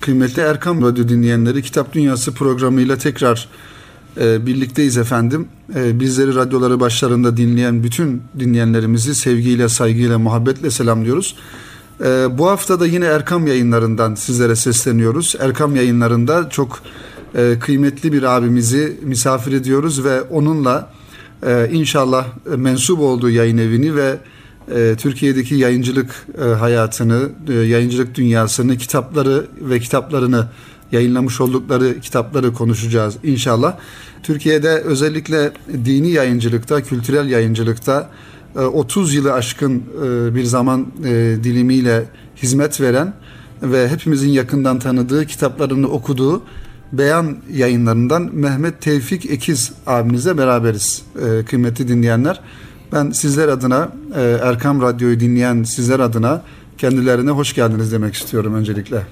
Kıymetli Erkam Radyo dinleyenleri Kitap Dünyası programıyla tekrar e, birlikteyiz efendim. E, bizleri radyoları başlarında dinleyen bütün dinleyenlerimizi sevgiyle, saygıyla, muhabbetle selamlıyoruz. E, bu hafta da yine Erkam yayınlarından sizlere sesleniyoruz. Erkam yayınlarında çok e, kıymetli bir abimizi misafir ediyoruz ve onunla e, inşallah mensup olduğu yayın evini ve e, Türkiye'deki yayıncılık e, hayatını, e, yayıncılık dünyasını, kitapları ve kitaplarını yayınlamış oldukları kitapları konuşacağız inşallah. Türkiye'de özellikle dini yayıncılıkta, kültürel yayıncılıkta 30 yılı aşkın bir zaman dilimiyle hizmet veren ve hepimizin yakından tanıdığı kitaplarını okuduğu Beyan yayınlarından Mehmet Tevfik Ekiz abimizle beraberiz kıymetli dinleyenler. Ben sizler adına e, Erkam Radyo'yu dinleyen sizler adına kendilerine hoş geldiniz demek istiyorum öncelikle.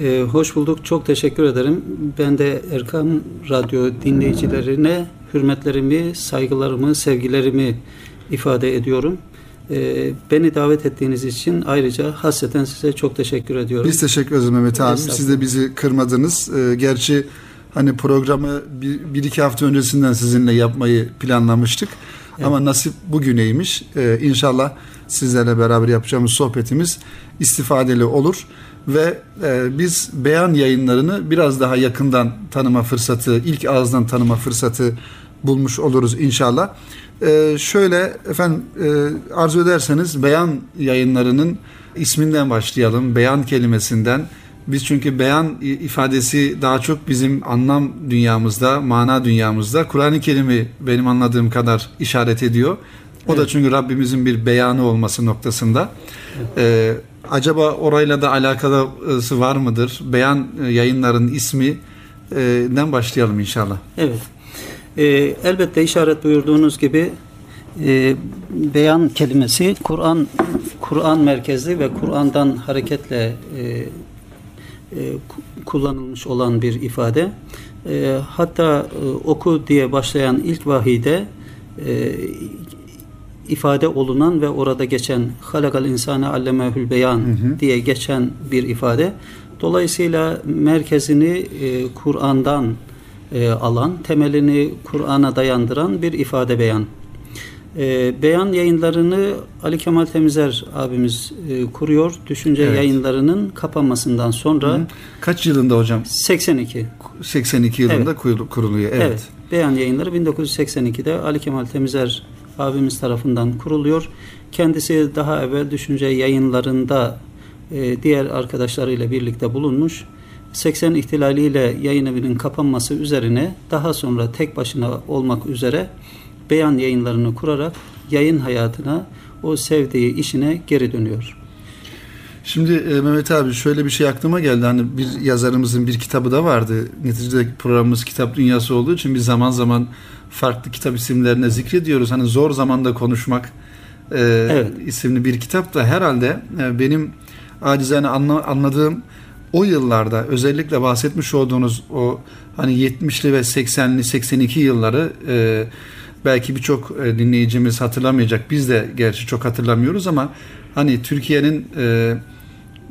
Ee, hoş bulduk. Çok teşekkür ederim. Ben de Erkam Radyo dinleyicilerine hürmetlerimi, saygılarımı, sevgilerimi ifade ediyorum. Ee, beni davet ettiğiniz için ayrıca hasreten size çok teşekkür ediyorum. Biz teşekkür ederiz Mehmet abi. Siz de bizi kırmadınız. Ee, gerçi hani programı bir, bir iki hafta öncesinden sizinle yapmayı planlamıştık. Evet. Ama nasip bugüneymiş. Ee, inşallah sizlerle beraber yapacağımız sohbetimiz istifadeli olur. Ve e, biz beyan yayınlarını biraz daha yakından tanıma fırsatı, ilk ağızdan tanıma fırsatı bulmuş oluruz inşallah. Ee, şöyle efendim e, arzu ederseniz beyan yayınlarının isminden başlayalım. Beyan kelimesinden biz çünkü beyan ifadesi daha çok bizim anlam dünyamızda, mana dünyamızda Kur'an-ı Kerim'i benim anladığım kadar işaret ediyor. O evet. da çünkü Rabbimizin bir beyanı olması noktasında. Evet. Ee, acaba orayla da alakası var mıdır? Beyan e, yayınların isminden başlayalım inşallah. Evet. Ee, elbette işaret buyurduğunuz gibi e, beyan kelimesi Kur'an Kur'an merkezli ve Kur'an'dan hareketle e, kullanılmış olan bir ifade. E, hatta e, oku diye başlayan ilk vahide ifade olunan ve orada geçen halakal insane allemehül beyan diye geçen bir ifade. Dolayısıyla merkezini Kur'an'dan alan, temelini Kur'an'a dayandıran bir ifade beyan. E, beyan yayınlarını Ali Kemal Temizer abimiz e, kuruyor. Düşünce evet. yayınlarının kapanmasından sonra. Hı. Kaç yılında hocam? 82. 82 yılında evet. kuruluyor. Evet. evet. Beyan yayınları 1982'de Ali Kemal Temizer abimiz tarafından kuruluyor. Kendisi daha evvel düşünce yayınlarında e, diğer arkadaşlarıyla birlikte bulunmuş. 80 ihtilaliyle yayın evinin kapanması üzerine daha sonra tek başına olmak üzere beyan yayınlarını kurarak yayın hayatına o sevdiği işine geri dönüyor. Şimdi e, Mehmet abi şöyle bir şey aklıma geldi. Hani bir yazarımızın bir kitabı da vardı. Neticede programımız kitap dünyası olduğu için biz zaman zaman farklı kitap isimlerine zikrediyoruz. Hani zor zamanda konuşmak e, evet. isimli bir kitap da herhalde e, benim acizane anla, anladığım o yıllarda özellikle bahsetmiş olduğunuz o hani 70'li ve 80'li 82 yılları e, belki birçok e, dinleyicimiz hatırlamayacak. Biz de gerçi çok hatırlamıyoruz ama hani Türkiye'nin e,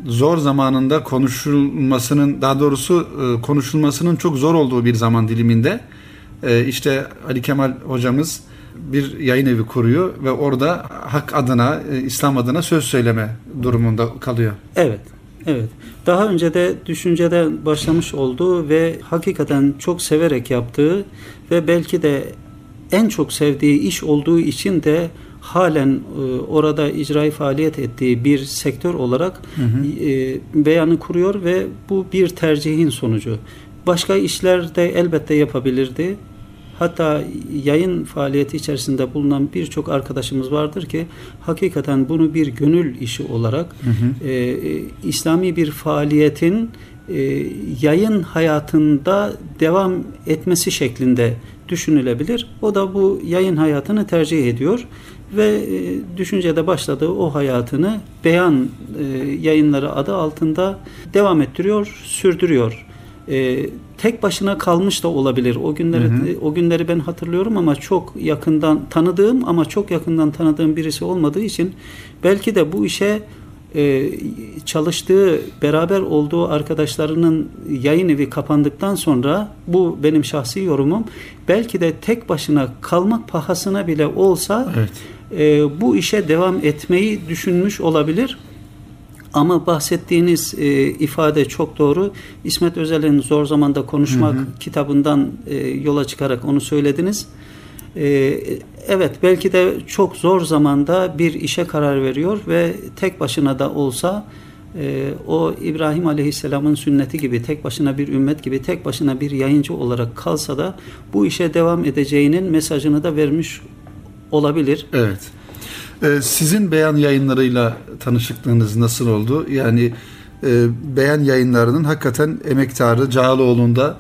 zor zamanında konuşulmasının daha doğrusu e, konuşulmasının çok zor olduğu bir zaman diliminde işte Ali Kemal hocamız bir yayın evi kuruyor ve orada hak adına, İslam adına söz söyleme durumunda kalıyor. Evet. Evet. Daha önce de düşüncede başlamış olduğu ve hakikaten çok severek yaptığı ve belki de en çok sevdiği iş olduğu için de halen e, orada icraî faaliyet ettiği bir sektör olarak hı hı. E, beyanı kuruyor ve bu bir tercihin sonucu. Başka işler de elbette yapabilirdi. Hatta yayın faaliyeti içerisinde bulunan birçok arkadaşımız vardır ki hakikaten bunu bir gönül işi olarak hı hı. E, e İslami bir faaliyetin yayın hayatında devam etmesi şeklinde düşünülebilir. O da bu yayın hayatını tercih ediyor ve e, düşüncede başladığı o hayatını beyan e, yayınları adı altında devam ettiriyor, sürdürüyor. E, tek başına kalmış da olabilir. O günleri hı hı. o günleri ben hatırlıyorum ama çok yakından tanıdığım ama çok yakından tanıdığım birisi olmadığı için belki de bu işe e, çalıştığı, beraber olduğu arkadaşlarının yayın evi kapandıktan sonra bu benim şahsi yorumum. Belki de tek başına kalmak pahasına bile olsa Evet. e, bu işe devam etmeyi düşünmüş olabilir. Ama bahsettiğiniz e, ifade çok doğru. İsmet Özel'in Zor Zamanda Konuşmak kitabından e, yola çıkarak onu söylediniz. E, evet belki de çok zor zamanda bir işe karar veriyor ve tek başına da olsa e, o İbrahim Aleyhisselam'ın sünneti gibi tek başına bir ümmet gibi tek başına bir yayıncı olarak kalsa da bu işe devam edeceğinin mesajını da vermiş olabilir. Evet. Ee, sizin beyan yayınlarıyla tanışıklığınız nasıl oldu? Yani e, beyan yayınlarının hakikaten emektarı Cağaloğlu'nda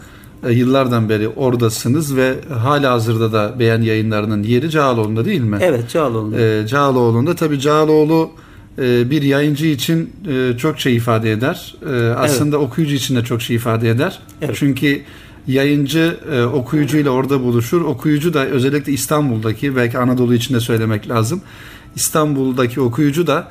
yıllardan beri oradasınız ve hala hazırda da beyan yayınlarının yeri Cağaloğlu'nda değil mi? Evet Cağaloğlu. E, Cağaloğlu'nda tabii Cağaloğlu e, bir yayıncı için e, çok şey ifade eder. E, aslında okuyucu için de çok şey ifade eder. Evet. Çünkü yayıncı e, okuyucuyla orada buluşur. Okuyucu da özellikle İstanbul'daki belki Anadolu için de söylemek lazım. İstanbul'daki okuyucu da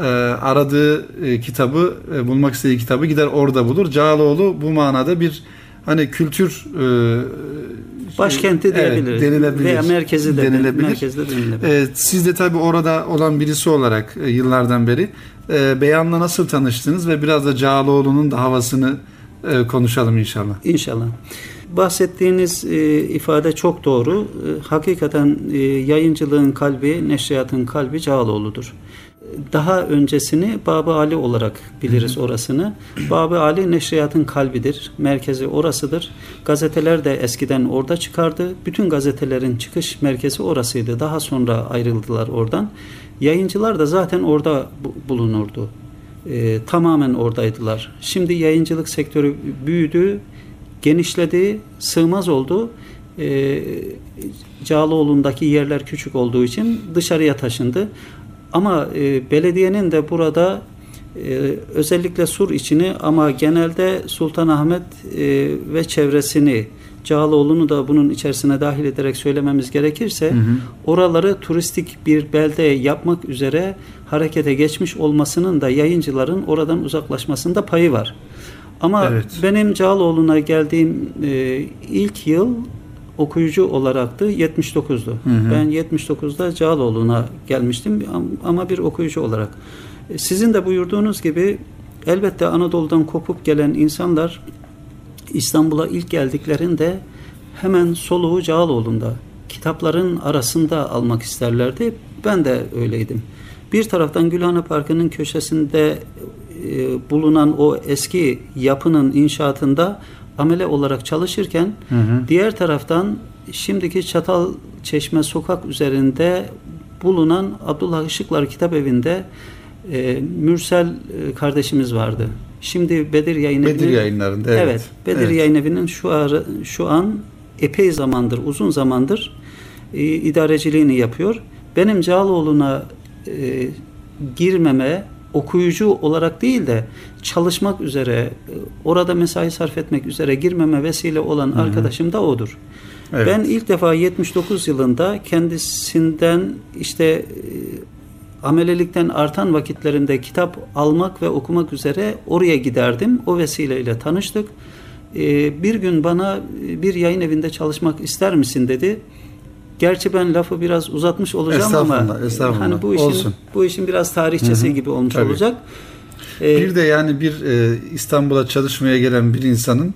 e, aradığı e, kitabı e, bulmak istediği kitabı gider orada bulur. Cağaloğlu bu manada bir hani kültür e, Başkenti evet, diyebiliriz. denilebilir. Veya merkezi de denilebilir. merkezde denilebilir. Evet, siz de tabii orada olan birisi olarak e, yıllardan beri e, beyanla nasıl tanıştınız ve biraz da Cağaloğlu'nun da havasını e, konuşalım inşallah. İnşallah. Bahsettiğiniz e, ifade çok doğru. E, hakikaten e, yayıncılığın kalbi, neşriyatın kalbi Cağaloğlu'dur. Daha öncesini Babı Ali olarak biliriz orasını. Babı Ali neşriyatın kalbidir. Merkezi orasıdır. Gazeteler de eskiden orada çıkardı. Bütün gazetelerin çıkış merkezi orasıydı. Daha sonra ayrıldılar oradan. Yayıncılar da zaten orada bu- bulunurdu. E, tamamen oradaydılar. Şimdi yayıncılık sektörü büyüdü, genişledi, sığmaz oldu. E, Cağaloğlu'ndaki yerler küçük olduğu için dışarıya taşındı. Ama e, belediyenin de burada e, özellikle Sur içini ama genelde Sultanahmet e, ve çevresini Cağaloğlu'nu da bunun içerisine dahil ederek söylememiz gerekirse oraları turistik bir belde yapmak üzere harekete geçmiş olmasının da yayıncıların oradan uzaklaşmasında payı var. Ama Evet. benim Cağaloğlu'na geldiğim e, ilk yıl okuyucu olaraktı 79'du. Ben 79'da Cağaloğlu'na gelmiştim am- ama bir okuyucu olarak. E, Sizin de buyurduğunuz gibi elbette Anadolu'dan kopup gelen insanlar İstanbul'a ilk geldiklerinde hemen soluğu Cağaloğlu'nda kitapların arasında almak isterlerdi. Ben de öyleydim. Bir taraftan Gülhane Parkı'nın köşesinde e, bulunan o eski yapının inşaatında amele olarak çalışırken diğer taraftan şimdiki Çatal Çeşme sokak üzerinde bulunan Abdullah Işıklar Kitap Evi'nde e, Mürsel e, kardeşimiz vardı. Şimdi Bedir Yayın Bedir yayınlarında evet. Evet, Bedir Evet. Yayın Evi'nin şu, ara, şu an epey zamandır, uzun zamandır e, idareciliğini yapıyor. Benim Cağaloğlu'na e, girmeme, okuyucu olarak değil de çalışmak üzere, e, orada mesai sarf etmek üzere girmeme vesile olan arkadaşım da odur. Evet. Ben ilk defa 79 yılında kendisinden işte e, amelelikten artan vakitlerinde kitap almak ve okumak üzere oraya giderdim. O vesileyle tanıştık. E, bir gün bana bir yayın evinde çalışmak ister misin dedi. Gerçi ben lafı biraz uzatmış olacağım ama Estağfurullah, estağfurullah. hani bu işin Olsun. bu işin biraz tarihçesi gibi olmuş Tabii. olacak. E, Bir de yani bir e, İstanbul'a çalışmaya gelen bir insanın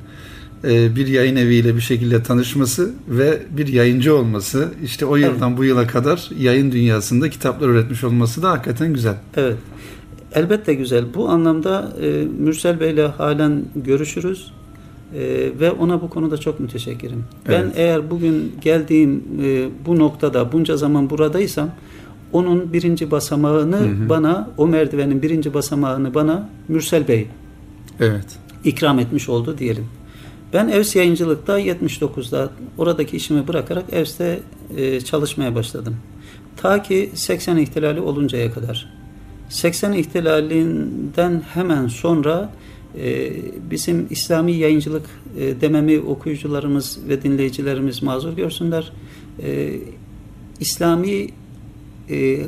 e, bir yayın eviyle bir şekilde tanışması ve bir yayıncı olması işte o yıldan bu yıla kadar yayın dünyasında kitaplar üretmiş olması da hakikaten güzel. Evet. Elbette güzel. Bu anlamda e, Mürsel Bey'le halen görüşürüz. E, ve ona bu konuda çok müteşekkirim. Ben Evet. eğer bugün geldiğim e, bu noktada bunca zaman buradaysam onun birinci basamağını bana, o merdivenin birinci basamağını bana Mürsel Bey Evet. ikram etmiş oldu diyelim. Ben Evs yayıncılıkta 79'da oradaki işimi bırakarak Evs'te e, çalışmaya başladım. Ta ki 80 ihtilali oluncaya kadar. 80 ihtilalinden hemen sonra bizim İslami yayıncılık e, dememi okuyucularımız ve dinleyicilerimiz mazur görsünler. E, İslami e,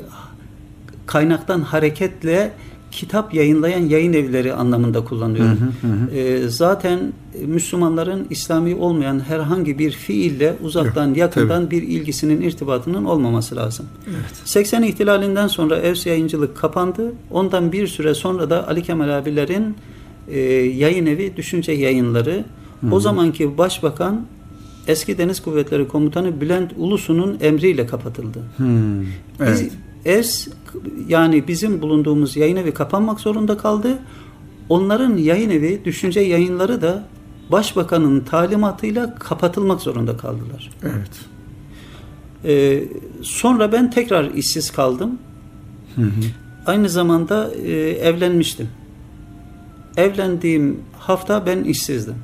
kaynaktan hareketle kitap yayınlayan yayın evleri anlamında kullanıyorum. Hı hı hı. E, zaten Müslümanların İslami olmayan herhangi bir fiille uzaktan Yok, yakından bir ilgisinin irtibatının olmaması lazım. Evet. 80 ihtilalinden sonra Evs yayıncılık kapandı. Ondan bir süre sonra da Ali Kemal abilerin e, yayın evi Düşünce Yayınları o zamanki başbakan eski Deniz Kuvvetleri Komutanı Bülent Ulusu'nun emriyle kapatıldı. Hmm, Biz, Evet. ES yani bizim bulunduğumuz yayın evi kapanmak zorunda kaldı. Onların yayın evi, düşünce yayınları da başbakanın talimatıyla kapatılmak zorunda kaldılar. Evet. Ee, sonra ben tekrar işsiz kaldım. Hı hı. Aynı zamanda e, evlenmiştim. Evlendiğim hafta ben işsizdim.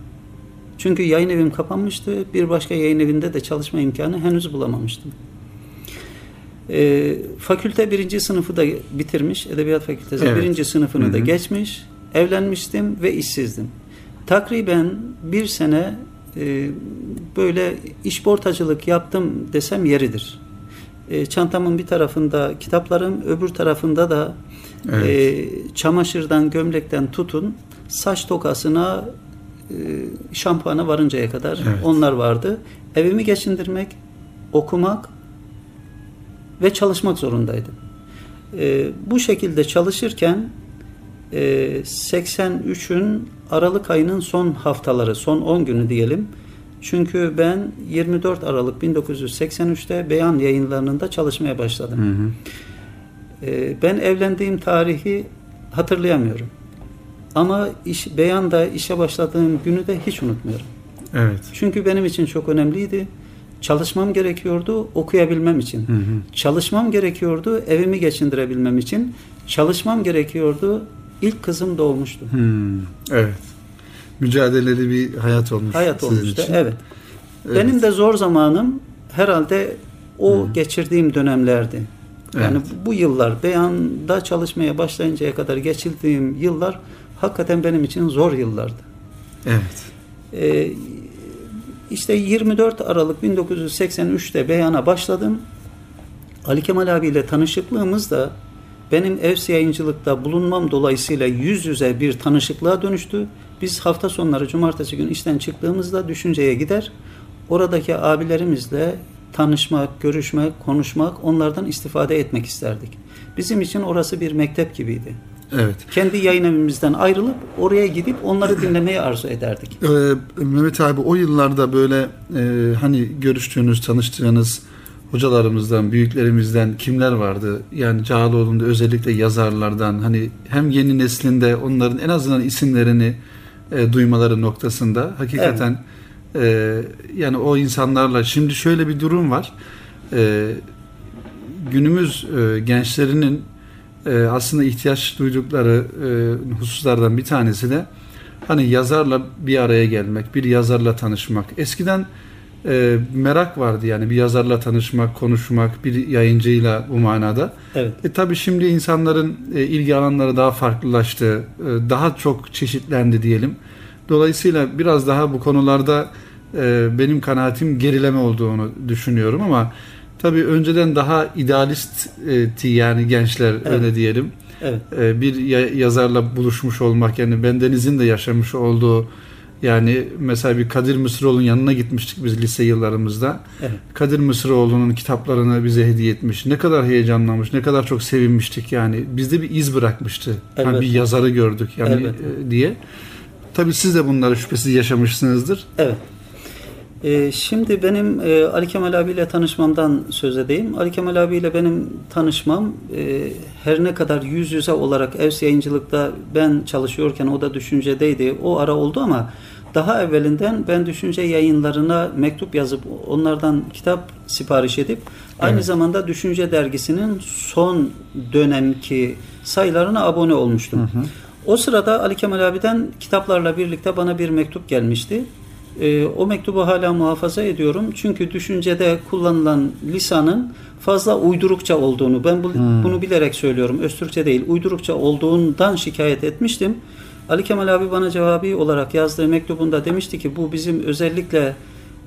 Çünkü yayın evim kapanmıştı. Bir başka yayın evinde de çalışma imkanı henüz bulamamıştım. E, fakülte birinci sınıfı da bitirmiş. Edebiyat fakültesi Evet. birinci sınıfını Hı da geçmiş. Evlenmiştim ve işsizdim. Takriben bir sene e, böyle işportacılık yaptım desem yeridir. E, çantamın bir tarafında kitaplarım, öbür tarafında da Evet. e, çamaşırdan, gömlekten tutun saç tokasına, e, şampuana varıncaya kadar Evet. onlar vardı. Evimi geçindirmek, okumak ve çalışmak zorundaydım. E, bu şekilde çalışırken e, 83'ün Aralık ayının son haftaları, son 10 günü diyelim. Çünkü ben 24 Aralık 1983'te Beyan yayınlarında çalışmaya başladım. Hı hı. Ee, ben evlendiğim tarihi hatırlayamıyorum. Ama iş, beyanda işe başladığım günü de hiç unutmuyorum. Evet. Çünkü benim için çok önemliydi. Çalışmam gerekiyordu okuyabilmem için. Hı hı. Çalışmam gerekiyordu evimi geçindirebilmem için. Çalışmam gerekiyordu. İlk kızım doğmuştu. Hmm, Evet. Mücadeleli bir hayat olmuş. Hayat sizin olmuştu. için. Evet. Evet. Benim de zor zamanım herhalde o Hı. geçirdiğim dönemlerdi. Yani Evet. bu yıllar beyanda çalışmaya başlayıncaya kadar geçirdiğim yıllar hakikaten benim için zor yıllardı. Evet. Ee, işte 24 Aralık 1983'te beyana başladım. Ali Kemal abiyle tanışıklığımız da benim Evs yayıncılıkta bulunmam dolayısıyla yüz yüze bir tanışıklığa dönüştü. Biz hafta sonları cumartesi gün işten çıktığımızda düşünceye gider. Oradaki abilerimizle tanışmak, görüşmek, konuşmak, onlardan istifade etmek isterdik. Bizim için orası bir mektep gibiydi. Evet. Kendi yayın evimizden ayrılıp oraya gidip onları dinlemeyi arzu ederdik. Ee, Mehmet abi o yıllarda böyle e, hani görüştüğünüz, tanıştığınız hocalarımızdan, büyüklerimizden kimler vardı? Yani Cağaloğlu'nda özellikle yazarlardan hani hem yeni neslinde onların en azından isimlerini e, duymaları noktasında hakikaten e, yani o insanlarla şimdi şöyle bir durum var. E, günümüz e, gençlerinin e, aslında ihtiyaç duydukları e, hususlardan bir tanesi de hani yazarla bir araya gelmek, bir yazarla tanışmak. Eskiden e, merak vardı yani bir yazarla tanışmak, konuşmak, bir yayıncıyla bu manada. Evet. E tabi şimdi insanların e, ilgi alanları daha farklılaştı, e, daha çok çeşitlendi diyelim. Dolayısıyla biraz daha bu konularda e, benim kanaatim gerileme olduğunu düşünüyorum ama tabi önceden daha idealistti yani gençler Evet. öyle diyelim. Evet. E, bir ya- yazarla buluşmuş olmak yani bendenizin de yaşamış olduğu yani mesela bir Kadir Mısıroğlu'nun yanına gitmiştik biz lise yıllarımızda. Evet. Kadir Mısıroğlu'nun kitaplarını bize hediye etmiş. Ne kadar heyecanlanmış, ne kadar çok sevinmiştik yani. Bizde bir iz bırakmıştı. Hani Elbette. bir yazarı gördük yani Elbette. e, diye. Tabii siz de bunları şüphesiz yaşamışsınızdır. Evet. Ee, şimdi benim e, Ali Kemal abiyle tanışmamdan söz edeyim. Ali Kemal abiyle benim tanışmam e, her ne kadar yüz yüze olarak Evs yayıncılıkta ben çalışıyorken o da düşüncedeydi. O ara oldu ama daha evvelinden ben düşünce yayınlarına mektup yazıp onlardan kitap sipariş edip aynı Evet. zamanda Düşünce dergisinin son dönemki sayılarına abone olmuştum. O sırada Ali Kemal abiden kitaplarla birlikte bana bir mektup gelmişti. Ee, o mektubu hala muhafaza ediyorum. Çünkü düşüncede kullanılan lisanın fazla uydurukça olduğunu, ben bu- Hmm. bunu bilerek söylüyorum. Öztürkçe değil, uydurukça olduğundan şikayet etmiştim. Ali Kemal abi bana cevabı olarak yazdığı mektubunda demişti ki bu bizim özellikle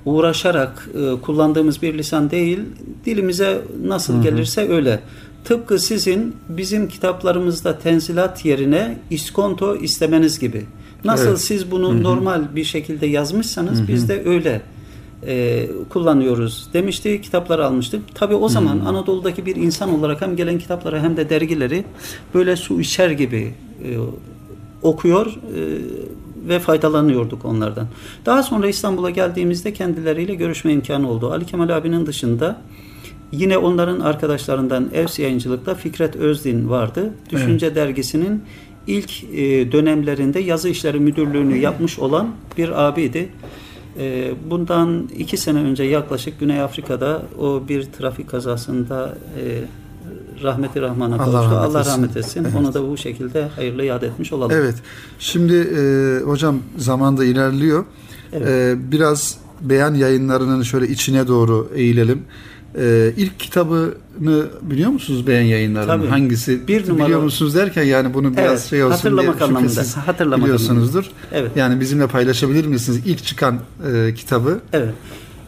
uğraşarak e, kullandığımız bir lisan değil. Dilimize nasıl gelirse öyle. Tıpkı sizin bizim kitaplarımızda tenzilat yerine iskonto istemeniz gibi. Nasıl Evet. siz bunu normal bir şekilde yazmışsanız biz de öyle e, kullanıyoruz demişti. Kitapları almıştık. Tabii o zaman Anadolu'daki bir insan olarak hem gelen kitapları hem de dergileri böyle su içer gibi e, okuyor e, ve faydalanıyorduk onlardan. Daha sonra İstanbul'a geldiğimizde kendileriyle görüşme imkanı oldu. Ali Kemal abinin dışında yine onların arkadaşlarından Evs Yayıncılık'ta Fikret Özdin vardı. Düşünce dergisinin ilk e, dönemlerinde yazı işleri müdürlüğünü yapmış olan bir abiydi. E, bundan iki sene önce yaklaşık Güney Afrika'da o bir trafik kazasında e, rahmeti rahmana Allah kavuştu. rahmet Allah rahmet etsin. Evet. Onu da bu şekilde hayırlı yad etmiş olalım. Evet. Şimdi e, hocam zaman da ilerliyor. Evet. E, biraz beyan yayınlarının şöyle içine doğru eğilelim. E, ilk kitabını biliyor musunuz beyan yayınlarının? Tabii. Hangisi? Bir numara- Biliyor musunuz derken yani bunu biraz Evet, şey olsun hatırlamak diye anlamında. Hatırlamak biliyorsunuzdur. Evet. Yani bizimle paylaşabilir misiniz? İlk çıkan e, kitabı. Evet.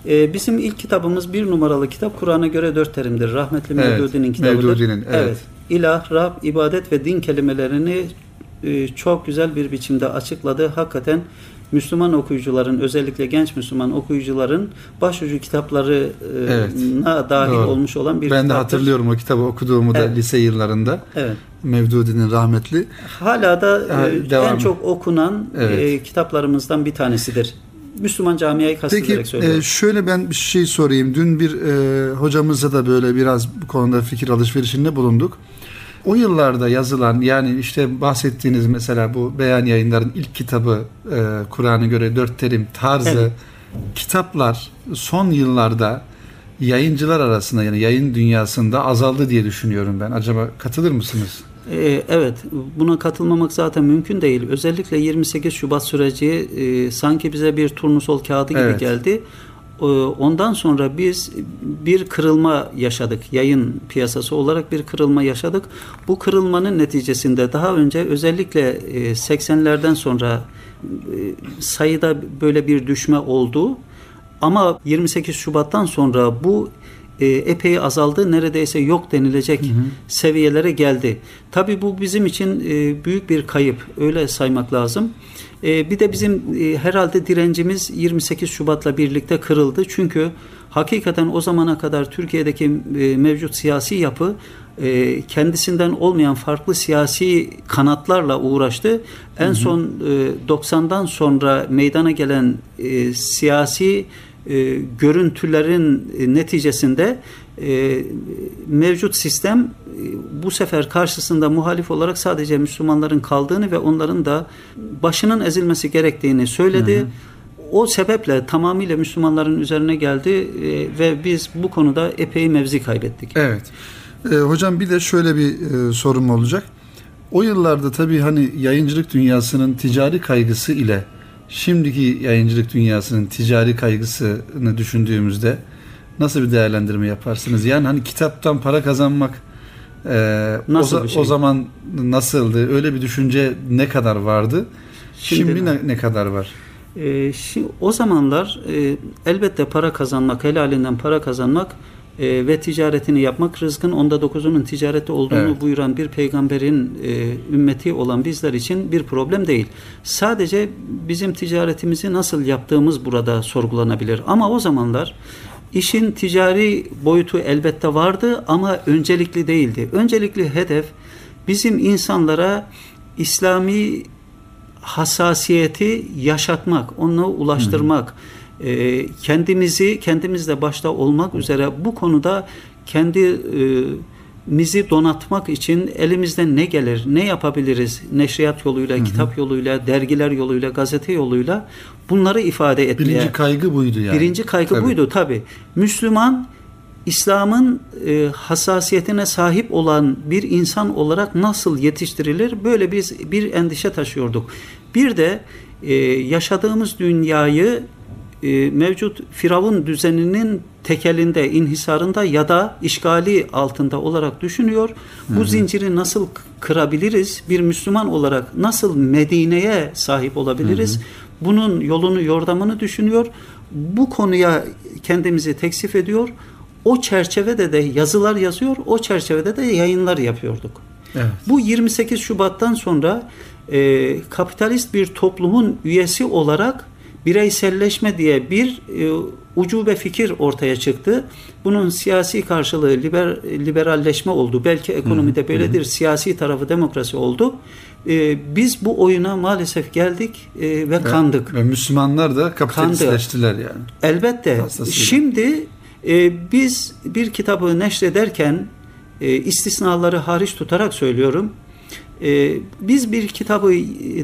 Ee, bizim ilk kitabımız bir numaralı kitap Kur'an'a göre dört terimdir. Rahmetli Evet, Mevdudi'nin kitabıdır. Mevdudi'nin, evet. İlah, Rab, ibadet ve din kelimelerini e, çok güzel bir biçimde açıkladı. Hakikaten Müslüman okuyucuların özellikle genç Müslüman okuyucuların başucu kitaplarına Evet, dahil doğru. olmuş olan bir ben de kitaptır. hatırlıyorum o kitabı okuduğumu da Evet. lise yıllarında. Evet. Mevdudi'nin rahmetli. Hala da Ha, e, devam. en çok okunan Evet. e, kitaplarımızdan bir tanesidir. Müslüman camiayı kastederek Peki söylüyorum. e, şöyle ben bir şey sorayım. Dün bir e, hocamızla da böyle biraz bu konuda fikir alışverişinde bulunduk. O yıllarda yazılan yani işte bahsettiğiniz mesela bu beyan yayınların ilk kitabı e, Kur'an'a göre dört terim tarzı Evet. kitaplar son yıllarda yayıncılar arasında yani yayın dünyasında azaldı diye düşünüyorum ben. Acaba katılır mısınız? Ee, Evet, buna katılmamak zaten mümkün değil. Özellikle 28 Şubat süreci e, sanki bize bir turnusol kağıdı gibi Evet. geldi. Ee, Ondan sonra biz bir kırılma yaşadık. Yayın piyasası olarak bir kırılma yaşadık. Bu kırılmanın neticesinde daha önce özellikle e, 80'lerden sonra e, sayıda böyle bir düşme oldu. Ama 28 Şubat'tan sonra bu e, epey azaldı. Neredeyse yok denilecek seviyelere geldi. Tabii bu bizim için e, büyük bir kayıp. Öyle saymak lazım. E, bir de bizim e, herhalde direncimiz 28 Şubat'la birlikte kırıldı. Çünkü hakikaten o zamana kadar Türkiye'deki e, mevcut siyasi yapı e, kendisinden olmayan farklı siyasi kanatlarla uğraştı. En son e, 90'dan sonra meydana gelen e, siyasi e, görüntülerin e, neticesinde e, mevcut sistem e, bu sefer karşısında muhalif olarak sadece Müslümanların kaldığını ve onların da başının ezilmesi gerektiğini söyledi. O sebeple tamamıyla Müslümanların üzerine geldi e, ve biz bu konuda epey mevzi kaybettik. Evet. E, hocam bir de şöyle bir e, sorum olacak. O yıllarda tabii hani yayıncılık dünyasının ticari kaygısı ile şimdiki yayıncılık dünyasının ticari kaygısını düşündüğümüzde nasıl bir değerlendirme yaparsınız? Yani hani kitaptan para kazanmak e, Nasıl o, şey? o zaman nasıldı? Öyle bir düşünce ne kadar vardı? Şimdi, Şimdi- ne, ne kadar var? E, şimdi, o zamanlar e, elbette para kazanmak, helalinden para kazanmak e, ve ticaretini yapmak rızkın onda dokuzunun ticareti olduğunu Evet. buyuran bir peygamberin e, ümmeti olan bizler için bir problem değil. Sadece bizim ticaretimizi nasıl yaptığımız burada sorgulanabilir. Ama o zamanlar işin ticari boyutu elbette vardı ama öncelikli değildi. Öncelikli hedef bizim insanlara İslami hassasiyeti yaşatmak, onu ulaştırmak, e, kendimizi kendimizle başta olmak üzere bu konuda kendimizi donatmak için elimizden ne gelir, ne yapabiliriz neşriyat yoluyla, kitap yoluyla, dergiler yoluyla, gazete yoluyla bunları ifade etmeye. Birinci kaygı buydu yani. Birinci kaygı Tabii. buydu tabi. Müslüman İslam'ın e, hassasiyetine sahip olan bir insan olarak nasıl yetiştirilir? Böyle biz bir endişe taşıyorduk. Bir de e, yaşadığımız dünyayı e, mevcut Firavun düzeninin tekelinde, inhisarında ya da işgali altında olarak düşünüyor. Bu zinciri nasıl kırabiliriz? Bir Müslüman olarak nasıl Medine'ye sahip olabiliriz? Bunun yolunu, yordamını düşünüyor. Bu konuya kendimizi teksif ediyor. O çerçevede de yazılar yazıyor, o çerçevede de yayınlar yapıyorduk. Evet. Bu 28 Şubat'tan sonra e, kapitalist bir toplumun üyesi olarak bireyselleşme diye bir e, ucube fikir ortaya çıktı. Bunun siyasi karşılığı liber, liberalleşme oldu. Belki ekonomide böyledir. Siyasi tarafı demokrasi oldu. E, biz bu oyuna maalesef geldik e, ve kandık. Ve Müslümanlar da kapitalistleştiler yani. Elbette. Fazlasıyla. Şimdi e, biz bir kitabı neşrederken e, istisnaları hariç tutarak söylüyorum. E, biz bir kitabı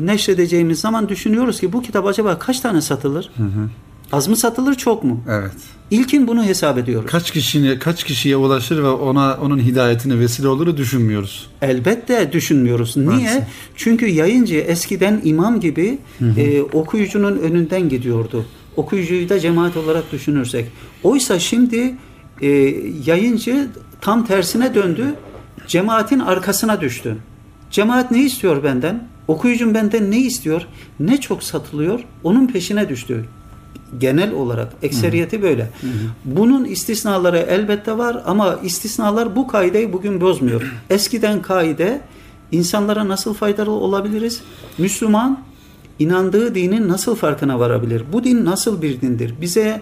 neşredeceğimiz zaman düşünüyoruz ki bu kitap acaba kaç tane satılır? Hı hı. Az mı satılır, çok mu? Evet. İlkin bunu hesap ediyoruz. Kaç kişiye kaç kişiye ulaşır ve ona onun hidayetine vesile olur düşünmüyoruz. Elbette düşünmüyoruz. Niye? Maalesef. Çünkü yayıncı eskiden imam gibi e, okuyucunun önünden gidiyordu. Okuyucuyu da cemaat olarak düşünürsek. Oysa şimdi e, yayıncı tam tersine döndü. Cemaatin arkasına düştü. Cemaat ne istiyor benden? Okuyucum benden ne istiyor? Ne çok satılıyor? Onun peşine düştü. Genel olarak ekseriyeti böyle. Bunun istisnaları elbette var ama istisnalar bu kaideyi bugün bozmuyor. Eskiden kaide insanlara nasıl faydalı olabiliriz? Müslüman inandığı dinin nasıl farkına varabilir? Bu din nasıl bir dindir? Bize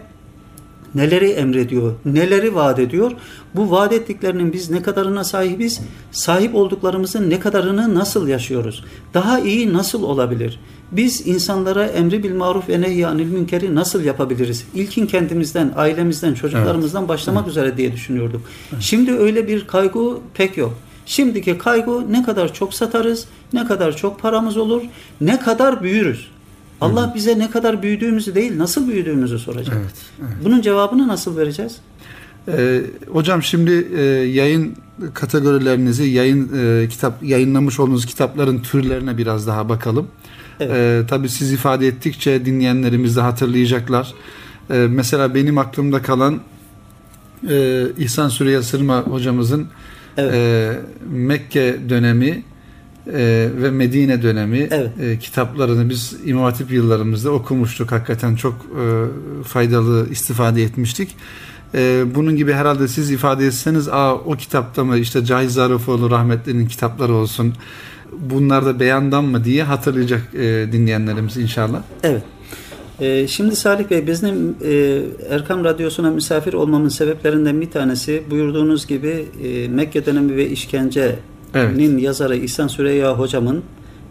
neleri emrediyor, neleri vaat ediyor? Bu vaat ettiklerinin biz ne kadarına sahibiz? Sahip olduklarımızın ne kadarını nasıl yaşıyoruz? Daha iyi nasıl olabilir? Biz insanlara emri bil maruf ve nehy anil münkeri nasıl yapabiliriz? İlkin kendimizden, ailemizden, çocuklarımızdan başlamak üzere diye düşünüyorduk. Şimdi öyle bir kaygı pek yok. Şimdiki kaygı ne kadar çok satarız, ne kadar çok paramız olur, ne kadar büyürüz. Allah bize ne kadar büyüdüğümüzü değil, nasıl büyüdüğümüzü soracak. Evet. evet. Bunun cevabını nasıl vereceğiz? Ee, hocam şimdi e, yayın kategorilerinizi, yayın e, kitap yayınlamış olduğunuz kitapların türlerine biraz daha bakalım. Evet. Ee, tabii siz ifade ettikçe dinleyenlerimiz de hatırlayacaklar. Ee, mesela benim aklımda kalan e, İhsan Süreyya Sırma hocamızın Evet. e, Mekke dönemi e, ve Medine dönemi Evet. e, kitaplarını biz İmam Hatip yıllarımızda okumuştuk. Hakikaten çok e, faydalı istifade etmiştik. E, bunun gibi herhalde siz ifade etseniz Aa, o kitapta mı işte Cahit Zarıfoğlu rahmetlinin kitapları olsun bunlar da beyandan mı diye hatırlayacak e, dinleyenlerimiz inşallah. Evet. Ee, şimdi Salih Bey bizim e, Erkam Radyosu'na misafir olmamın sebeplerinden bir tanesi buyurduğunuz gibi e, Mekke dönemi ve işkencenin Evet. yazarı İhsan Süreyya hocamın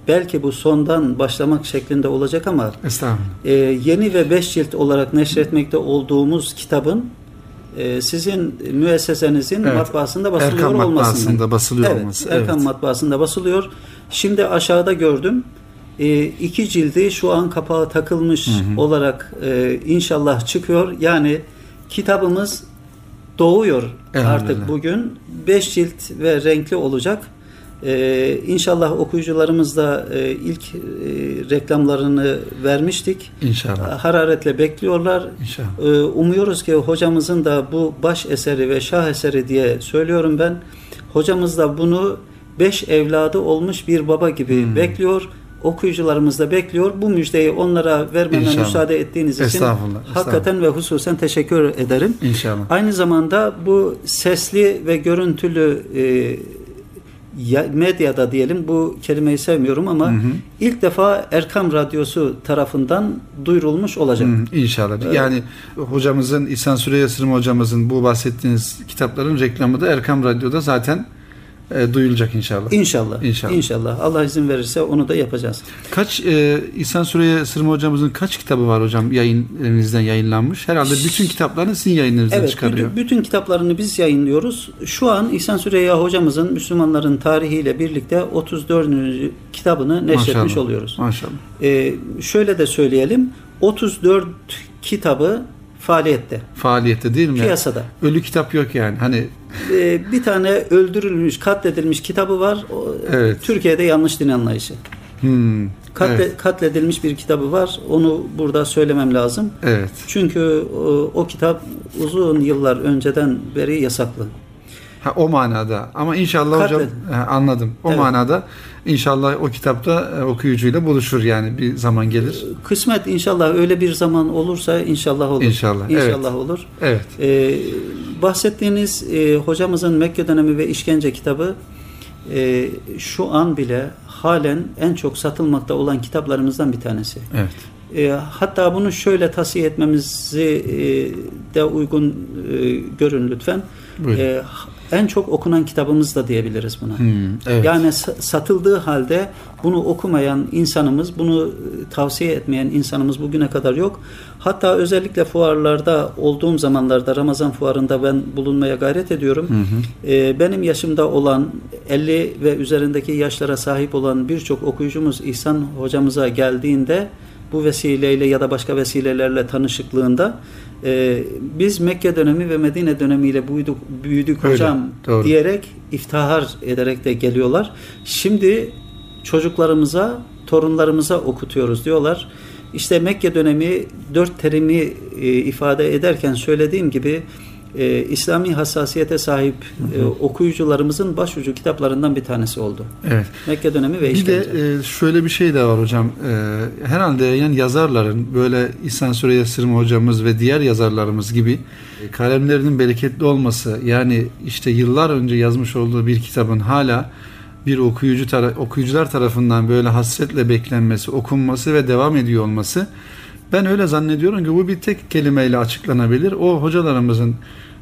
belki bu sondan başlamak şeklinde olacak ama e, yeni ve beş cilt olarak neşretmekte olduğumuz kitabın e, sizin müessesenizin Evet. matbaasında basılıyor Erkam olmasından. matbaasında basılıyor evet, olması. Evet. matbaasında basılıyor. Şimdi aşağıda gördüm. E, iki cildi şu an kapağı takılmış olarak e, inşallah çıkıyor. Yani kitabımız doğuyor artık bugün. Beş cilt ve renkli olacak. Ee, inşallah okuyucularımız da e, ilk e, reklamlarını vermiştik. İnşallah. Hararetle bekliyorlar. İnşallah. Ee, umuyoruz ki hocamızın da bu baş eseri ve şah eseri diye söylüyorum ben. Hocamız da bunu beş evladı olmuş bir baba gibi Hmm. bekliyor. Okuyucularımız da bekliyor. Bu müjdeyi onlara vermeme İnşallah. müsaade ettiğiniz için Estağfurullah, hakikaten ve hususen teşekkür ederim. İnşallah. Aynı zamanda bu sesli ve görüntülü e, ya- medyada diyelim bu kelimeyi sevmiyorum ama Hı hı. ilk defa Erkam Radyosu tarafından duyurulmuş olacak. Hı, İnşallah. Yani hocamızın İhsan Süreyya Sırma hocamızın bu bahsettiğiniz kitapların reklamı da Erkam Radyo'da zaten e, duyulacak inşallah. İnşallah. İnşallah. İnşallah. Allah izin verirse onu da yapacağız. Kaç e, İhsan Süreyya Sırma hocamızın kaç kitabı var hocam yayın yayınlanmış? Herhalde bütün kitaplarını sizin yayınınızdan Evet, çıkarıyor. bütün, bütün kitaplarını biz yayınlıyoruz. Şu an İhsan Süreyya hocamızın Müslümanların tarihiyle birlikte 34. kitabını neşretmiş Maşallah. oluyoruz. Maşallah. Ee, şöyle de söyleyelim. 34 kitabı faaliyette, Faaliyette değil mi? piyasada. Ölü kitap yok yani. Hani Ee, bir tane öldürülmüş, katledilmiş kitabı var. O, Evet. Türkiye'de yanlış din anlayışı. hmm, Katle, evet, Katledilmiş bir kitabı var. Onu burada söylemem lazım. evet. Çünkü o, o kitap uzun yıllar önceden beri yasaklı. Ha, o manada. Ama inşallah hocam Kalpten. ha, anladım. O Evet. manada inşallah o kitapta e, okuyucuyla buluşur yani bir zaman gelir. Kısmet inşallah öyle bir zaman olursa inşallah olur. İnşallah, İnşallah olur. Evet. Ee, bahsettiğiniz e, hocamızın Mekke dönemi ve işkence kitabı e, şu an bile halen en çok satılmakta olan kitaplarımızdan bir tanesi. Evet. E, hatta bunu şöyle tavsiye etmemizi e, de uygun e, görün lütfen. Buyurun. E, en çok okunan kitabımız da diyebiliriz buna. Hmm, evet. Yani sa- satıldığı halde bunu okumayan insanımız, bunu e, tavsiye etmeyen insanımız bugüne kadar yok. Hatta özellikle fuarlarda olduğum zamanlarda Ramazan fuarında ben bulunmaya gayret ediyorum. Hı hı. Ee, benim yaşımda olan 50 ve üzerindeki yaşlara sahip olan birçok okuyucumuz İhsan hocamıza geldiğinde bu vesileyle ya da başka vesilelerle tanışıklığında e, biz Mekke dönemi ve Medine dönemiyle büyüdük, büyüdük Öyle, hocam doğru. diyerek iftihar ederek de geliyorlar. Şimdi çocuklarımıza, torunlarımıza okutuyoruz diyorlar. İşte Mekke dönemi dört terimi e, ifade ederken söylediğim gibi e, İslami hassasiyete sahip e, okuyucularımızın başucu kitaplarından bir tanesi oldu. Evet. Mekke dönemi ve Bir işkence. de e, şöyle bir şey de var hocam. E, herhalde yani yazarların böyle İhsan Süreyya Sırma hocamız ve diğer yazarlarımız gibi e, kalemlerinin bereketli olması yani işte yıllar önce yazmış olduğu bir kitabın hala bir okuyucu tara- okuyucular tarafından böyle hasretle beklenmesi, okunması ve devam ediyor olması ben öyle zannediyorum ki bu bir tek kelimeyle açıklanabilir. O hocalarımızın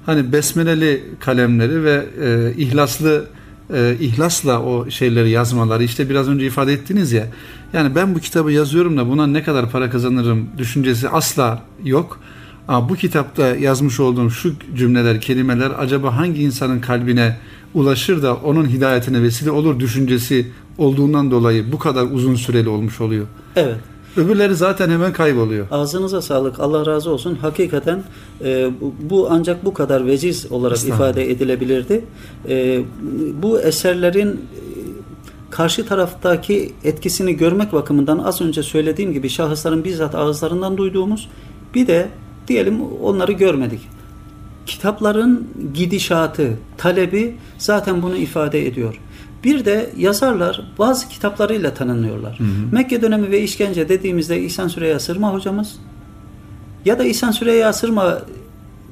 hani besmeleli kalemleri ve e, ihlaslı e, ihlasla o şeyleri yazmaları işte biraz önce ifade ettiniz ya yani ben bu kitabı yazıyorum da buna ne kadar para kazanırım düşüncesi asla yok. Ama bu kitapta yazmış olduğum şu cümleler, kelimeler acaba hangi insanın kalbine ulaşır da onun hidayetine vesile olur düşüncesi olduğundan dolayı bu kadar uzun süreli olmuş oluyor. Evet. Öbürleri zaten hemen kayboluyor. Ağzınıza sağlık. Allah razı olsun. Hakikaten e, bu, ancak bu kadar veciz olarak ifade edilebilirdi. E, bu eserlerin e, karşı taraftaki etkisini görmek bakımından az önce söylediğim gibi şahısların bizzat ağızlarından duyduğumuz bir de diyelim onları görmedik. Kitapların gidişatı, talebi zaten bunu ifade ediyor. Bir de yazarlar bazı kitaplarıyla tanınıyorlar. Mekke dönemi ve işkence dediğimizde İhsan Süreyya Sırma hocamız ya da İhsan Süreyya Sırma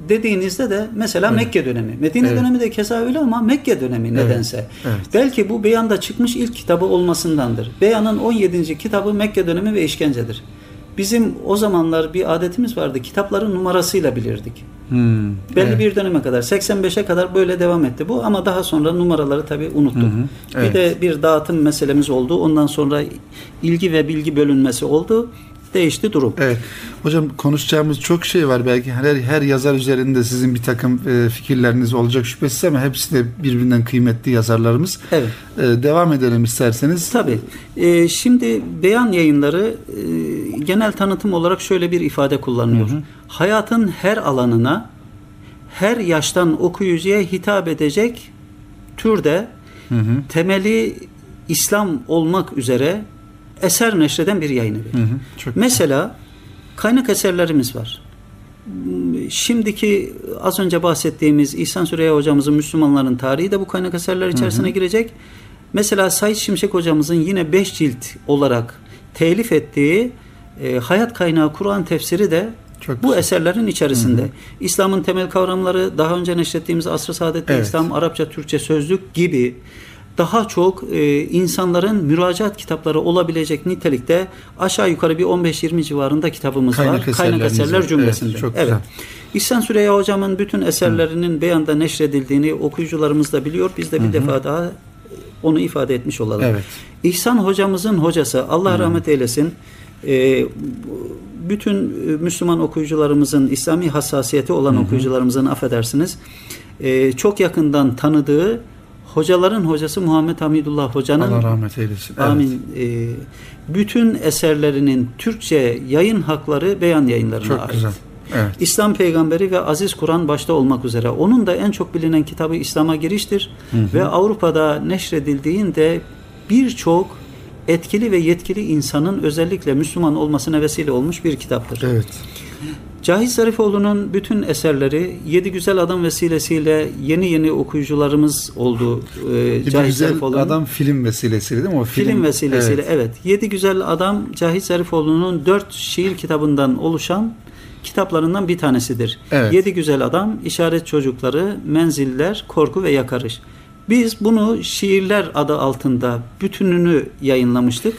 dediğinizde de mesela Evet. Mekke dönemi. Medine Evet. dönemi de keza öyle ama Mekke dönemi nedense. Evet. Belki bu Beyan'da çıkmış ilk kitabı olmasındandır. Beyan'ın 17. kitabı Mekke dönemi ve işkencedir. Bizim o zamanlar bir adetimiz vardı. Kitapların numarasıyla bilirdik. Hmm, Belli evet. bir döneme kadar 85'e kadar böyle devam etti bu ama daha sonra numaraları tabii unuttuk. Hı hı, evet. Bir de bir dağıtım meselemiz oldu. Ondan sonra ilgi ve bilgi bölünmesi oldu. Değişti durum. Evet. Hocam konuşacağımız çok şey var. Belki her, her yazar üzerinde sizin bir takım e, fikirleriniz olacak şüphesiz ama hepsi de birbirinden kıymetli yazarlarımız. Evet. E, devam edelim isterseniz. Tabii. Ee, şimdi beyan yayınları e, genel tanıtım olarak şöyle bir ifade kullanıyor. Hı hı. Hayatın her alanına, her yaştan okuyucuya hitap edecek türde Hı hı. temeli İslam olmak üzere eser neşreden bir yayın evi. Hı hı. Çok Mesela kaynak eserlerimiz var. Şimdiki az önce bahsettiğimiz İhsan Süreyya hocamızın Müslümanların tarihi de bu kaynak eserler içerisine girecek. Mesela Said Şimşek hocamızın yine 5 cilt olarak telif ettiği e, hayat kaynağı Kur'an tefsiri de Çok bu güzel. eserlerin içerisinde. İslam'ın temel kavramları daha önce neşrettiğimiz Asr-ı Saadet'te Evet. İslam, Arapça, Türkçe sözlük gibi daha çok e, insanların müracaat kitapları olabilecek nitelikte aşağı yukarı bir 15-20 civarında kitabımız Kaynak var. Kaynak eserler cümlesinde. Evet, çok evet. güzel. İhsan Süreyya hocamın bütün eserlerinin beyanda neşredildiğini okuyucularımız da biliyor. Biz de bir defa daha onu ifade etmiş olalım. Evet. İhsan hocamızın hocası Allah rahmet eylesin. e, bütün e, Müslüman okuyucularımızın İslami hassasiyeti olan okuyucularımızın affedersiniz e, çok yakından tanıdığı hocaların hocası Muhammed Hamidullah hocanın Allah rahmet eylesin. Evet. amin e, bütün eserlerinin Türkçe yayın hakları beyan yayınlarına Çok ait. güzel. Evet. İslam peygamberi ve aziz Kur'an başta olmak üzere. Onun da en çok bilinen kitabı İslam'a giriştir ve Avrupa'da neşredildiğinde birçok etkili ve yetkili insanın özellikle Müslüman olmasına vesile olmuş bir kitaptır. Evet. Cahit Zarifoğlu'nun bütün eserleri Yedi Güzel Adam vesilesiyle yeni yeni okuyucularımız oldu. Ee, Yedi Cahit Güzel Zarifoğlu'nun. Adam film vesilesiyle değil mi? O Film, vesilesiyle Evet. evet. Yedi Güzel Adam Cahit Zarifoğlu'nun dört şiir kitabından oluşan kitaplarından bir tanesidir. Evet. Yedi Güzel Adam, İşaret Çocukları, Menziller, Korku ve Yakarış. Biz bunu şiirler adı altında bütününü yayınlamıştık.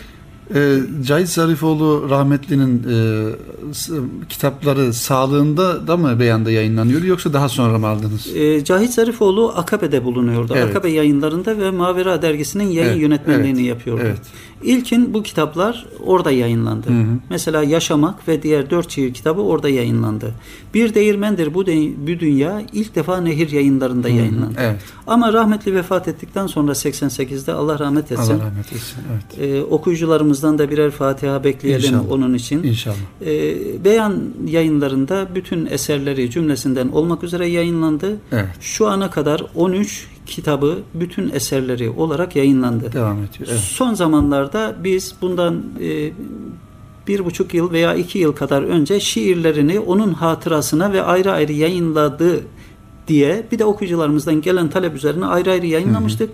Ee, Cahit Zarifoğlu rahmetlinin e, kitapları sağlığında da mı beyanda yayınlanıyor yoksa daha sonra mı aldınız? Ee, Cahit Zarifoğlu Akabe'de bulunuyordu. Evet. Akabe yayınlarında ve Mavera dergisinin yayın Evet, yönetmenliğini evet, yapıyordu. evet. İlkin bu kitaplar orada yayınlandı. Hı hı. Mesela Yaşamak ve diğer dört şiir kitabı orada yayınlandı. Bir değirmendir bu, de- bu dünya ilk defa Nehir yayınlarında yayınlandı. Evet. Ama rahmetli vefat ettikten sonra 88'de Allah rahmet etsin. Allah rahmet etsin. Evet. Ee, okuyucularımızdan da birer Fatiha bekleyelim İnşallah. onun için. İnşallah. Ee, beyan yayınlarında bütün eserleri cümlesinden olmak üzere yayınlandı. Evet. Şu ana kadar 13 kitabı bütün eserleri olarak yayınlandı. Devam ediyor. Evet. Son zamanlarda biz bundan e, bir buçuk yıl veya iki yıl kadar önce şiirlerini onun hatırasına ve ayrı ayrı yayınladı diye bir de okuyucularımızdan gelen talep üzerine ayrı ayrı yayınlamıştık.